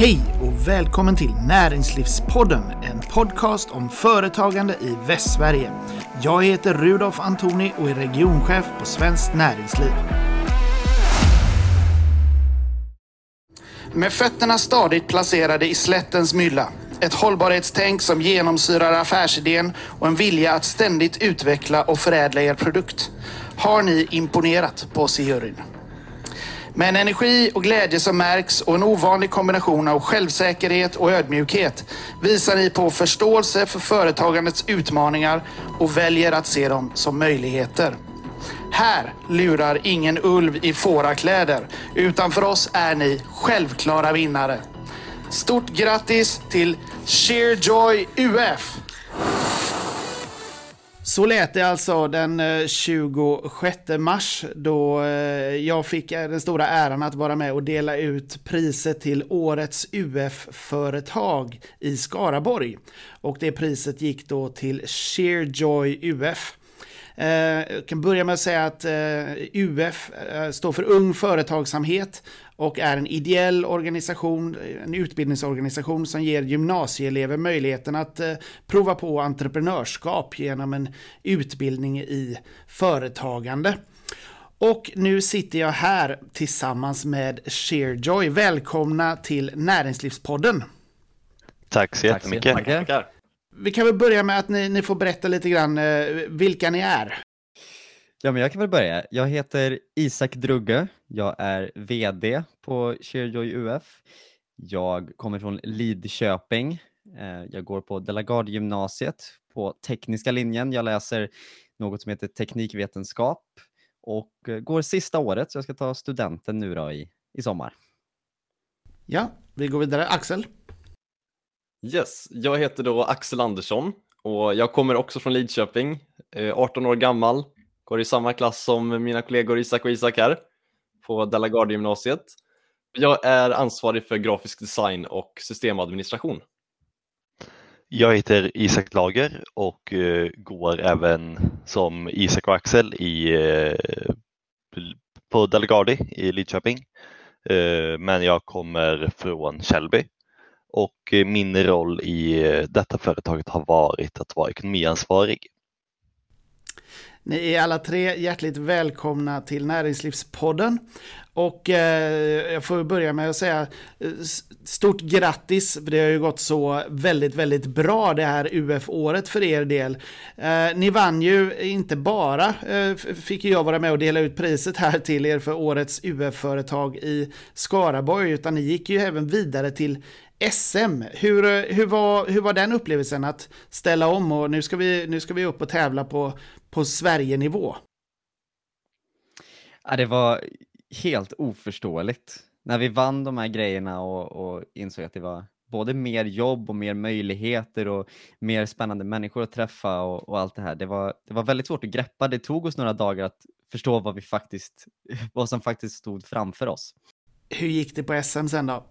Hej och välkommen till Näringslivspodden, en podcast om företagande i Västsverige. Jag heter Rudolf Antoni och är regionchef på Svenskt Näringsliv. Med fötterna stadigt placerade i slättens mylla, ett hållbarhetstänk som genomsyrar affärsidén och en vilja att ständigt utveckla och förädla er produkt har ni imponerat på oss i juryn. Med en energi och glädje som märks och en ovanlig kombination av självsäkerhet och ödmjukhet visar ni på förståelse för företagandets utmaningar och väljer att se dem som möjligheter. Här lurar ingen ulv i fårakläder, utan för oss är ni självklara vinnare. Stort grattis till Sheerjoy UF! Så lät det alltså den eh, 26 mars då eh, jag fick eh, den stora äran att vara med och dela ut priset till Årets UF-företag i Skaraborg. Och det priset gick då till Sheerjoy UF. Jag kan börja med att säga att UF står för Ung Företagsamhet och är en ideell organisation, en utbildningsorganisation som ger gymnasieelever möjligheten att eh, prova på entreprenörskap genom en utbildning i företagande. Och nu sitter jag här tillsammans med Sheerjoy. Välkomna till Näringslivspodden. Tack så jättemycket. Tack så jättemycket. Vi kan väl börja med att ni, ni får berätta lite grann eh, vilka ni är. Ja, men jag kan väl börja. Jag heter Isak Drugge. Jag är VD på Cheerjoy UF. Jag kommer från Lidköping. Eh, jag går på Delagard gymnasiet på tekniska linjen. Jag läser något som heter teknikvetenskap och eh, går sista året så jag ska ta studenten nu då i, i sommar. Ja, vi går vidare. Axel? Yes, jag heter då Axel Andersson och jag kommer också från Lidköping, 18 eh, år gammal, går i samma klass som mina kollegor Isak och Isak här på Delagarde gymnasiet. Jag är ansvarig för grafisk design och systemadministration. Jag heter Isak Lager och eh, går även som Isak och Axel i, eh, på Delagardi i Lidköping. Eh, men jag kommer från Källby och min roll i detta företaget har varit att vara ekonomiansvarig. Ni är alla tre hjärtligt välkomna till Näringslivspodden. Och eh, jag får börja med att säga eh, stort grattis, för det har ju gått så väldigt, väldigt bra det här UF-året för er del. Eh, ni vann ju inte bara, eh, fick jag vara med och dela ut priset här till er för årets UF-företag i Skaraborg, utan ni gick ju även vidare till SM, hur, eh, hur, var, hur var den upplevelsen att ställa om och nu ska vi, nu ska vi upp och tävla på, på Sverige-nivå? Ja, det var helt oförståeligt. När vi vann de här grejerna och, och insåg att det var både mer jobb och mer möjligheter och mer spännande människor att träffa och, och, allt det här. Det var, det var väldigt svårt att greppa. Det tog oss några dagar att förstå vad, vi faktiskt, vad som faktiskt stod framför oss. Hur gick det på SM sen då?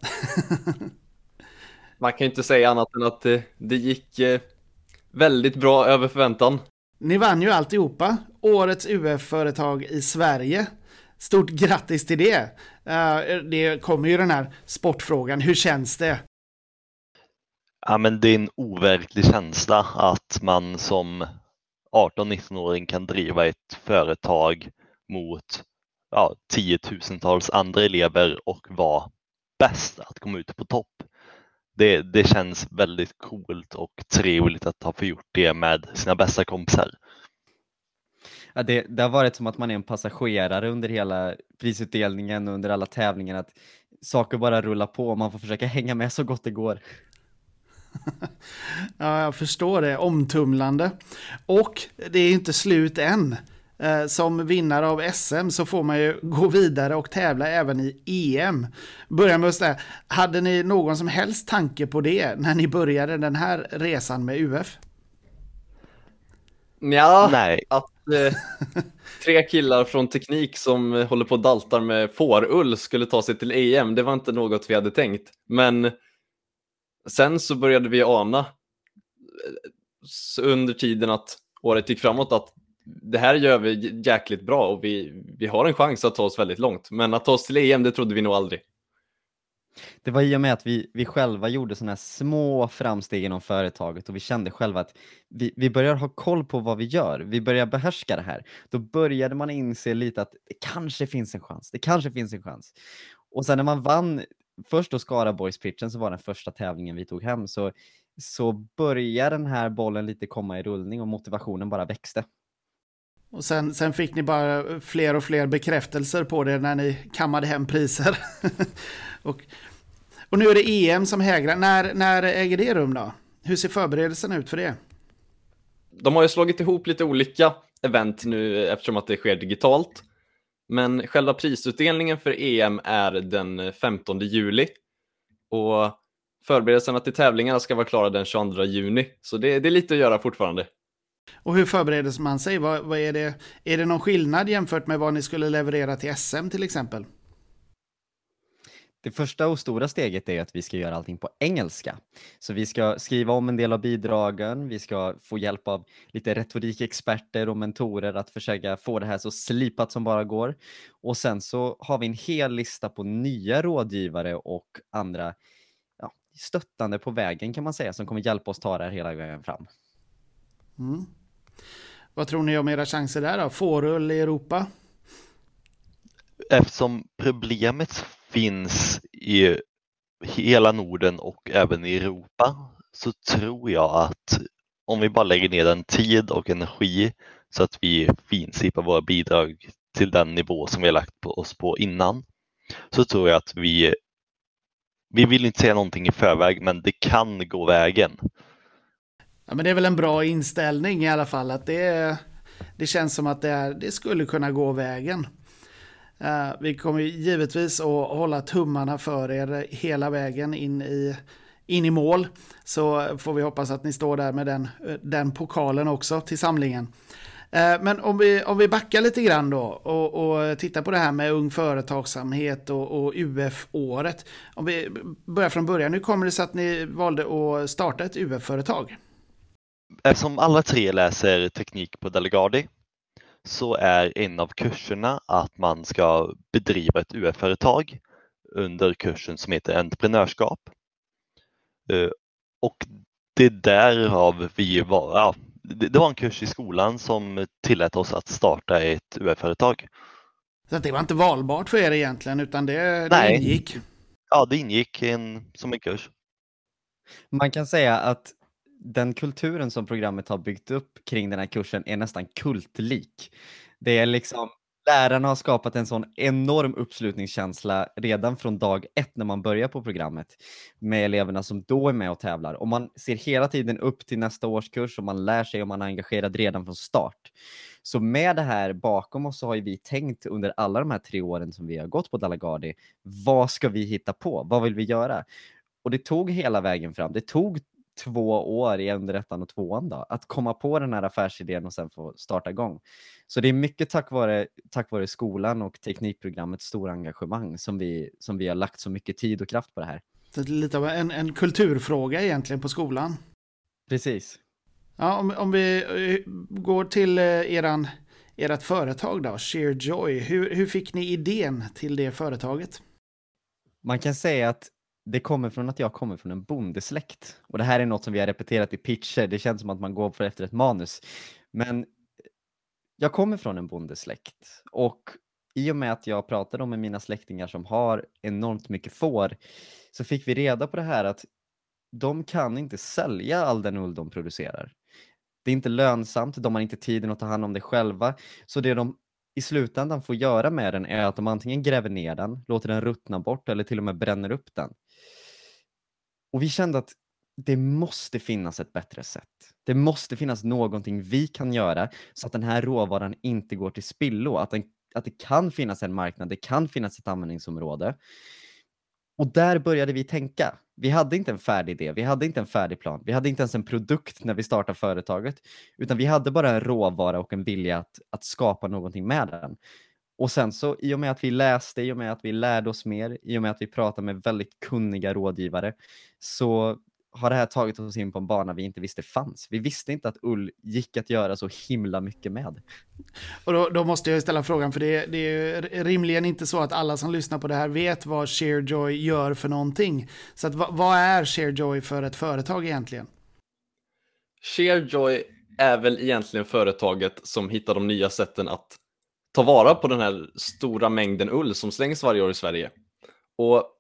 Man kan ju inte säga annat än att det, det gick eh, väldigt bra över förväntan. Ni vann ju alltihopa. Årets UF-företag i Sverige. Stort grattis till det! Uh, det kommer ju den här sportfrågan. Hur känns det? Ja, men det är en overklig känsla att man som 18-19-åring kan driva ett företag mot ja, tiotusentals andra elever och vara bäst att komma ut på topp det, det känns väldigt coolt och trevligt att ha gjort det med sina bästa kompisar. Ja, det, det har varit som att man är en passagerare under hela prisutdelningen och under alla tävlingar, att saker bara rullar på och man får försöka hänga med så gott det går. ja, jag förstår det. Omtumlande. Och det är inte slut än. Eh, som vinnare av SM så får man ju gå vidare och tävla även i EM. Börja med att säga, hade ni någon som helst tanke på det när ni började den här resan med UF? Ja, Nej. att eh, tre killar från teknik som håller på och daltar med fårull skulle ta sig till EM, det var inte något vi hade tänkt. Men sen så började vi ana eh, under tiden att året gick framåt att det här gör vi jäkligt bra och vi, vi har en chans att ta oss väldigt långt. Men att ta oss till EM, det trodde vi nog aldrig. Det var i och med att vi, vi själva gjorde sådana här små framsteg inom företaget och vi kände själva att vi, vi börjar ha koll på vad vi gör. Vi börjar behärska det här. Då började man inse lite att det kanske finns en chans. Det kanske finns en chans. Och sen när man vann först då Skaraborgspitchen så var den första tävlingen vi tog hem så, så började den här bollen lite komma i rullning och motivationen bara växte. Och sen, sen fick ni bara fler och fler bekräftelser på det när ni kammade hem priser. och, och nu är det EM som hägrar. När, när äger det rum då? Hur ser förberedelserna ut för det? De har ju slagit ihop lite olika event nu eftersom att det sker digitalt. Men själva prisutdelningen för EM är den 15 juli. Och förberedelserna till tävlingarna ska vara klara den 22 juni. Så det, det är lite att göra fortfarande. Och hur förbereder man sig? Vad, vad, är, det, är det någon skillnad jämfört med vad ni skulle leverera till SM till exempel? Det första och stora steget är att vi ska göra allting på engelska. Så vi ska skriva om en del av bidragen, vi ska få hjälp av lite retorikexperter och mentorer att försöka få det här så slipat som bara går. Och sen så har vi en hel lista på nya rådgivare och andra ja, stöttande på vägen kan man säga som kommer hjälpa oss ta det här hela vägen fram. Mm. Vad tror ni om era chanser där då? Fårull i Europa? Eftersom problemet finns i hela Norden och även i Europa så tror jag att om vi bara lägger ner den tid och energi så att vi finslipar våra bidrag till den nivå som vi har lagt på oss på innan så tror jag att vi vi vill inte säga någonting i förväg men det kan gå vägen. Ja, men det är väl en bra inställning i alla fall att det, det känns som att det, är, det skulle kunna gå vägen. Uh, vi kommer givetvis att hålla tummarna för er hela vägen in i, in i mål. Så får vi hoppas att ni står där med den, den pokalen också till samlingen. Uh, men om vi, om vi backar lite grann då och, och tittar på det här med ung företagsamhet och, och UF-året. Om vi börjar från början, hur kommer det sig att ni valde att starta ett UF-företag? Eftersom alla tre läser teknik på Delegardi så är en av kurserna att man ska bedriva ett UF-företag under kursen som heter entreprenörskap. Eh, och det är därav vi var, ja, det var en kurs i skolan som tillät oss att starta ett UF-företag. Så det var inte valbart för er egentligen utan det, det ingick? Ja, det ingick en, som en kurs. Man kan säga att den kulturen som programmet har byggt upp kring den här kursen är nästan kultlik. Det är liksom Lärarna har skapat en sån enorm uppslutningskänsla redan från dag ett när man börjar på programmet med eleverna som då är med och tävlar. Och man ser hela tiden upp till nästa årskurs och man lär sig och man är engagerad redan från start. Så med det här bakom oss så har vi tänkt under alla de här tre åren som vi har gått på Dalagardi, vad ska vi hitta på? Vad vill vi göra? Och det tog hela vägen fram. Det tog två år i underrättan och tvåan då, att komma på den här affärsidén och sen få starta igång. Så det är mycket tack vare, tack vare skolan och teknikprogrammets stora engagemang som vi, som vi har lagt så mycket tid och kraft på det här. Det är lite av en, en kulturfråga egentligen på skolan. Precis. Ja, om, om vi eh, går till eh, eran, ert företag då, ShareJoy. Hur, hur fick ni idén till det företaget? Man kan säga att det kommer från att jag kommer från en bondesläkt. Och det här är något som vi har repeterat i pitcher. Det känns som att man går för efter ett manus. Men jag kommer från en bondesläkt och i och med att jag pratade med mina släktingar som har enormt mycket får så fick vi reda på det här att de kan inte sälja all den ull de producerar. Det är inte lönsamt, de har inte tiden att ta hand om det själva. Så det de i slutändan får göra med den är att de antingen gräver ner den, låter den ruttna bort eller till och med bränner upp den. Och vi kände att det måste finnas ett bättre sätt. Det måste finnas någonting vi kan göra så att den här råvaran inte går till spillo, att, den, att det kan finnas en marknad, det kan finnas ett användningsområde. Och där började vi tänka. Vi hade inte en färdig idé, vi hade inte en färdig plan, vi hade inte ens en produkt när vi startade företaget, utan vi hade bara en råvara och en vilja att, att skapa någonting med den. Och sen så i och med att vi läste, i och med att vi lärde oss mer, i och med att vi pratade med väldigt kunniga rådgivare, så har det här tagit oss in på en bana vi inte visste fanns. Vi visste inte att ull gick att göra så himla mycket med. Och då, då måste jag ställa frågan, för det, det är rimligen inte så att alla som lyssnar på det här vet vad ShareJoy gör för någonting. Så att, vad, vad är ShareJoy för ett företag egentligen? ShareJoy är väl egentligen företaget som hittar de nya sätten att ta vara på den här stora mängden ull som slängs varje år i Sverige. Och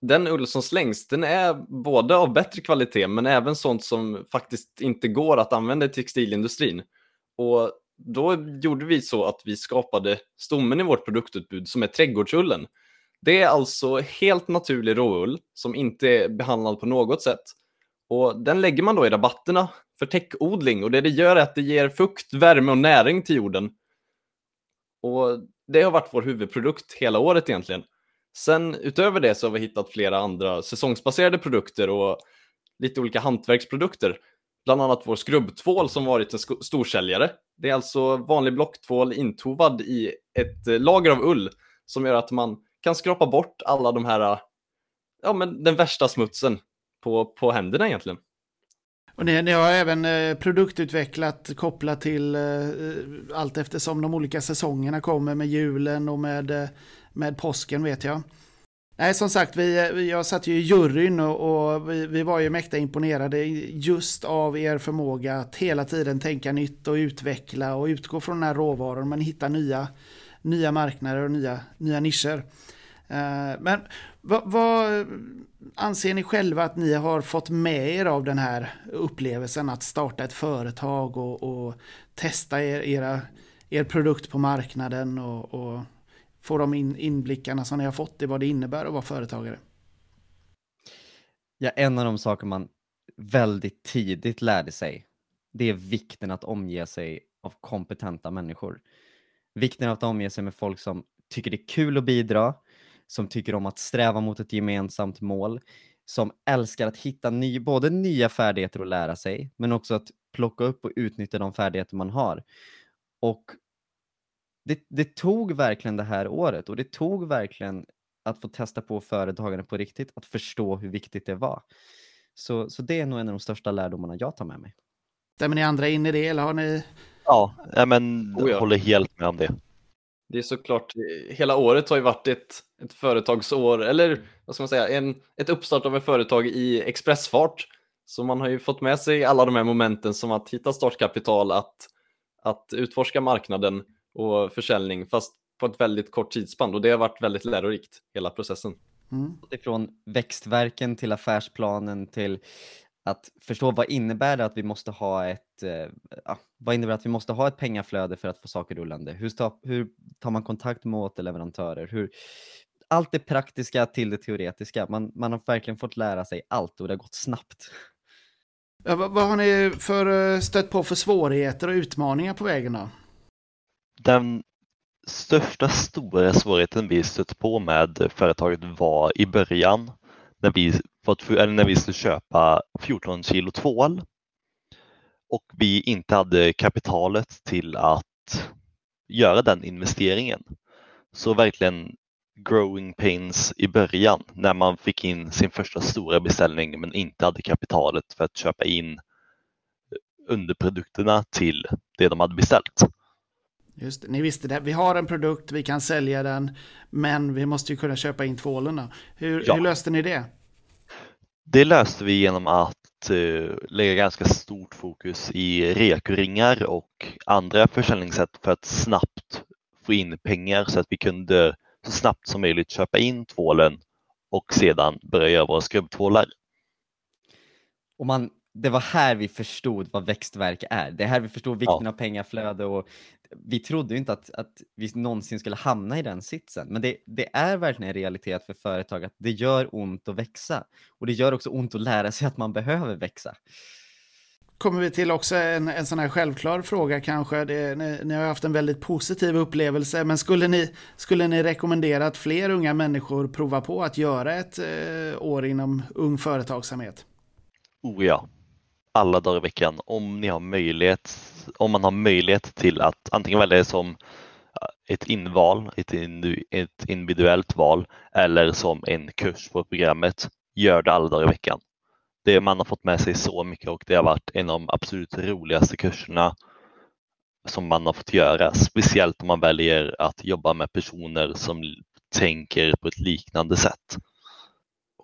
den ull som slängs, den är både av bättre kvalitet men även sånt som faktiskt inte går att använda i textilindustrin. Och då gjorde vi så att vi skapade stommen i vårt produktutbud som är trädgårdsullen. Det är alltså helt naturlig råull som inte är behandlad på något sätt. Och den lägger man då i rabatterna för täckodling och det det gör är att det ger fukt, värme och näring till jorden. Och det har varit vår huvudprodukt hela året egentligen. Sen utöver det så har vi hittat flera andra säsongsbaserade produkter och lite olika hantverksprodukter. Bland annat vår skrubbtvål som varit en storsäljare. Det är alltså vanlig blocktvål intovad i ett eh, lager av ull som gör att man kan skrapa bort alla de här, ja men den värsta smutsen på, på händerna egentligen. Och ni, ni, har även eh, produktutvecklat kopplat till eh, allt eftersom de olika säsongerna kommer med julen och med, eh, med påsken vet jag. Nej, som sagt, vi, eh, jag satt ju i juryn och, och vi, vi, var ju mäkta imponerade just av er förmåga att hela tiden tänka nytt och utveckla och utgå från den här råvaran men hitta nya, nya marknader och nya, nya nischer. Eh, men vad, vad, anser ni själva att ni har fått med er av den här upplevelsen att starta ett företag och, och testa er, era, er produkt på marknaden och, och få de in, inblickarna som ni har fått i vad det innebär att vara företagare? Ja, en av de saker man väldigt tidigt lärde sig, det är vikten att omge sig av kompetenta människor. Vikten av att omge sig med folk som tycker det är kul att bidra, som tycker om att sträva mot ett gemensamt mål, som älskar att hitta ny, både nya färdigheter att lära sig, men också att plocka upp och utnyttja de färdigheter man har. Och det, det tog verkligen det här året och det tog verkligen att få testa på företagande på riktigt, att förstå hur viktigt det var. Så, så det är nog en av de största lärdomarna jag tar med mig. Stämmer ni andra in i det eller har ni? Ja, men oh ja. håller helt med om det. Det är såklart, hela året har ju varit ett, ett företagsår, eller vad ska man säga, en, ett uppstart av ett företag i expressfart. Så man har ju fått med sig alla de här momenten som att hitta startkapital, att, att utforska marknaden och försäljning, fast på ett väldigt kort tidsspann och det har varit väldigt lärorikt, hela processen. Mm. Ifrån växtverken till affärsplanen till att förstå vad innebär det att vi måste ha ett, eh, vad innebär att vi måste ha ett pengaflöde för att få saker rullande? Hur, sta, hur tar man kontakt med återleverantörer? Hur, allt det praktiska till det teoretiska. Man, man har verkligen fått lära sig allt och det har gått snabbt. Ja, vad, vad har ni för eh, stött på för svårigheter och utmaningar på vägen då? Den största stora svårigheten vi stött på med företaget var i början när vi, fått, eller när vi skulle köpa 14 kilo tvål och vi inte hade kapitalet till att göra den investeringen. Så verkligen growing pains i början när man fick in sin första stora beställning men inte hade kapitalet för att köpa in underprodukterna till det de hade beställt. Just det, ni visste det. Vi har en produkt, vi kan sälja den, men vi måste ju kunna köpa in tvålen. Hur, ja. hur löste ni det? Det löste vi genom att eh, lägga ganska stort fokus i rekoringar och andra försäljningssätt för att snabbt få in pengar så att vi kunde så snabbt som möjligt köpa in tvålen och sedan börja göra våra skrubbtvålar. Och man, det var här vi förstod vad växtverk är. Det är här vi förstod vikten ja. av pengaflöde och vi trodde inte att, att vi någonsin skulle hamna i den sitsen. Men det, det är verkligen en realitet för företag att det gör ont att växa. Och det gör också ont att lära sig att man behöver växa. Kommer vi till också en, en sån här självklar fråga kanske. Det, ni, ni, har haft en väldigt positiv upplevelse, men skulle ni, skulle ni rekommendera att fler unga människor provar på att göra ett eh, år inom ung företagsamhet? Oh ja, alla dagar i veckan om ni har möjlighet, om man har möjlighet till att antingen välja det som eh, ett inval, ett, individuellt val eller som en kurs på programmet. Gör det alla dagar i veckan. det, man har fått med sig så mycket och det har varit en av de absolut roligaste kurserna som man har fått göra, speciellt om man väljer att jobba med personer som tänker på ett liknande sätt.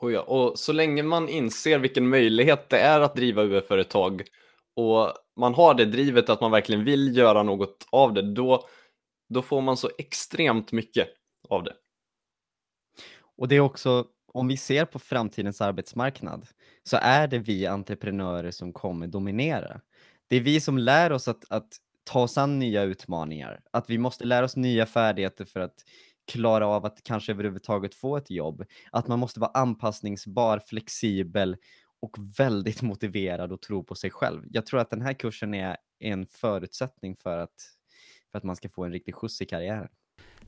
Och, ja, och så länge man inser vilken möjlighet det är att driva UF-företag och man har det drivet att man verkligen vill göra något av det, då, då får man så extremt mycket av det. Och det är också, om vi ser på framtidens arbetsmarknad, så är det vi entreprenörer som kommer dominera. Det är vi som lär oss att, att ta oss an nya utmaningar, att vi måste lära oss nya färdigheter för att klara av att kanske överhuvudtaget få ett jobb. Att man måste vara anpassningsbar, flexibel och väldigt motiverad och tro på sig själv. Jag tror att den här kursen är en förutsättning för att, för att man ska få en riktig skjuts i karriären.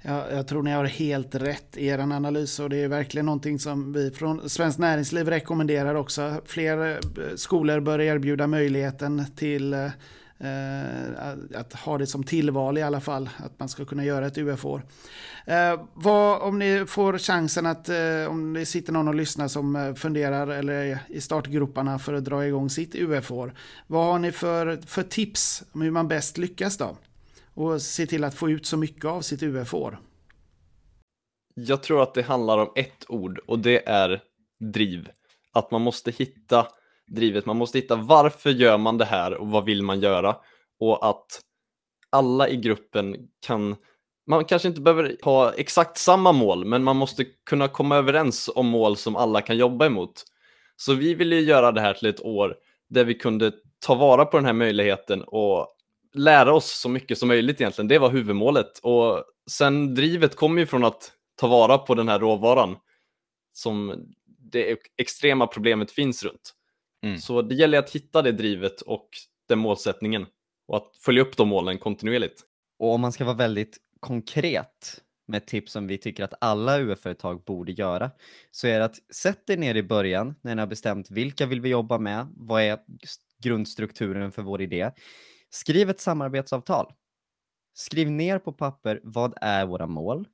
Ja, jag tror ni har helt rätt i er analys och det är verkligen någonting som vi från Svenskt Näringsliv rekommenderar också. Fler eh, skolor bör erbjuda möjligheten till eh, eh, att ha det som tillval i alla fall, att man ska kunna göra ett UF-år. Eh, vad, om ni får chansen att, eh, om det sitter någon och lyssnar som eh, funderar eller är i startgroparna för att dra igång sitt UF-år, vad har ni för, för tips om hur man bäst lyckas då? Och se till att få ut så mycket av sitt UF-år? Jag tror att det handlar om ett ord och det är driv. Att man måste hitta drivet. Man måste hitta varför gör man det här och vad vill man göra? Och att alla i gruppen kan man kanske inte behöver ha exakt samma mål, men man måste kunna komma överens om mål som alla kan jobba emot. Så vi ville göra det här till ett år där vi kunde ta vara på den här möjligheten och lära oss så mycket som möjligt egentligen. Det var huvudmålet. Och sen drivet kommer ju från att ta vara på den här råvaran som det extrema problemet finns runt. Mm. Så det gäller att hitta det drivet och den målsättningen och att följa upp de målen kontinuerligt. Och om man ska vara väldigt konkret med tips som vi tycker att alla UF-företag borde göra, så är det att sätt er ner i början när ni har bestämt vilka vill vi jobba med, vad är grundstrukturen för vår idé. Skriv ett samarbetsavtal. Skriv ner på papper vad är våra mål.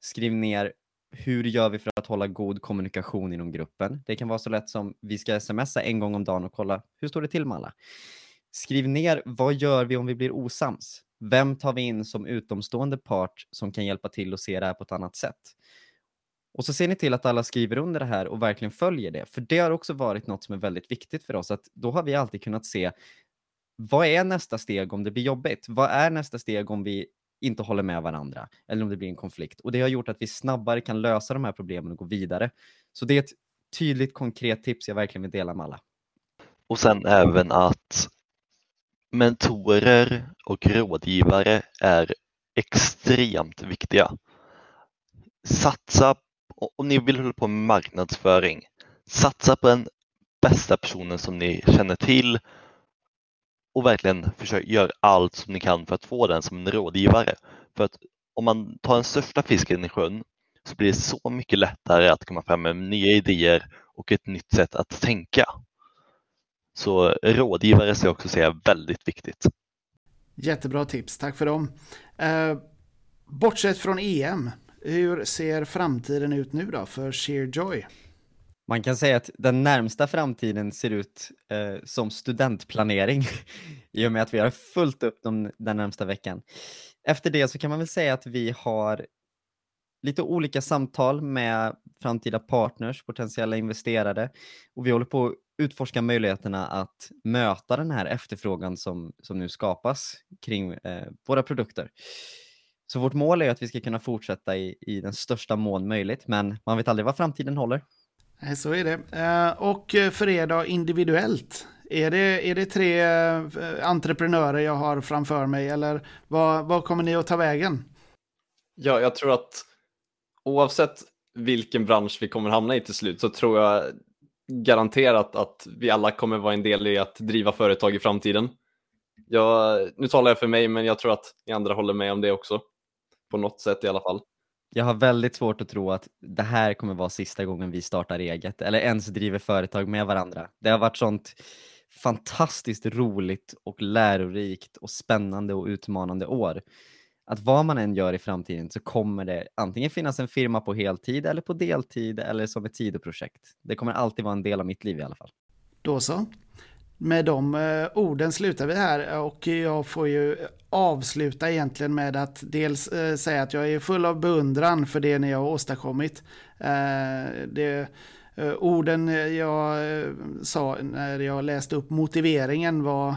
Skriv ner hur gör vi för att hålla god kommunikation inom gruppen? Det kan vara så lätt som vi ska smsa en gång om dagen och kolla hur står det till med alla? Skriv ner vad gör vi om vi blir osams? Vem tar vi in som utomstående part som kan hjälpa till att se det här på ett annat sätt? Och så ser ni till att alla skriver under det här och verkligen följer det. För det har också varit något som är väldigt viktigt för oss, att då har vi alltid kunnat se vad är nästa steg om det blir jobbigt? Vad är nästa steg om vi inte håller med varandra eller om det blir en konflikt. Och det har gjort att vi snabbare kan lösa de här problemen och gå vidare. Så det är ett tydligt konkret tips jag verkligen vill dela med alla. Och sen även att mentorer och rådgivare är extremt viktiga. Satsa, om ni vill hålla på med marknadsföring, satsa på den bästa personen som ni känner till och verkligen försök göra allt som ni kan för att få den som en rådgivare. För att om man tar den största fisken i sjön så blir det så mycket lättare att komma fram med nya idéer och ett nytt sätt att tänka. Så rådgivare ska jag också säga är väldigt viktigt. Jättebra tips, tack för dem. Eh, bortsett från EM, hur ser framtiden ut nu då för Sheerjoy? Man kan säga att den närmsta framtiden ser ut eh, som studentplanering i och med att vi har fullt upp de, den närmsta veckan. Efter det så kan man väl säga att vi har lite olika samtal med framtida partners, potentiella investerare och vi håller på att utforska möjligheterna att möta den här efterfrågan som, som nu skapas kring eh, våra produkter. Så vårt mål är att vi ska kunna fortsätta i, i den största mån möjligt, men man vet aldrig vad framtiden håller. Så är det. Eh, och för er då individuellt? Är det, är det tre eh, entreprenörer jag har framför mig eller vad, vad kommer ni att ta vägen? Ja, jag tror att oavsett vilken bransch vi kommer hamna i till slut så tror jag garanterat att vi alla kommer vara en del i att driva företag i framtiden. Jag, nu talar jag för mig, men jag tror att ni andra håller med om det också. På något sätt i alla fall. Jag har väldigt svårt att tro att det här kommer vara sista gången vi startar eget eller ens driver företag med varandra. Det har varit sånt fantastiskt roligt och lärorikt och spännande och utmanande år. Att vad man än gör i framtiden så kommer det antingen finnas en firma på heltid eller på deltid eller som ett sidoprojekt. Det kommer alltid vara en del av mitt liv i alla fall. Då så. Med de eh, orden slutar vi här och jag får ju avsluta egentligen med att dels eh, säga att jag är full av beundran för det ni har åstadkommit. Eh, det, orden jag sa när jag läste upp motiveringen var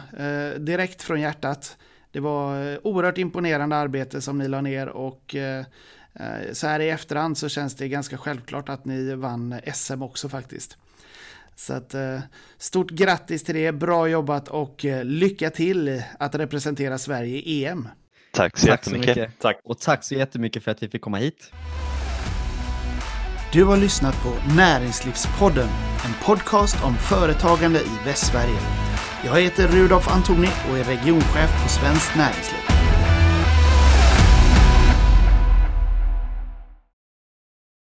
direkt från hjärtat. Det var oerhört imponerande arbete som ni la ner och så här i efterhand så känns det ganska självklart att ni vann SM också faktiskt. Så att, eh, stort grattis till det, bra jobbat och eh, lycka till att representera Sverige i EM. Tack så Tack så jättemycket. mycket. Tack. Och tack så jättemycket för att vi fick komma hit. Du har lyssnat på Näringslivspodden, en podcast om företagande i Västsverige. Jag heter Rudolf Antoni och är regionchef på Svenskt Näringsliv.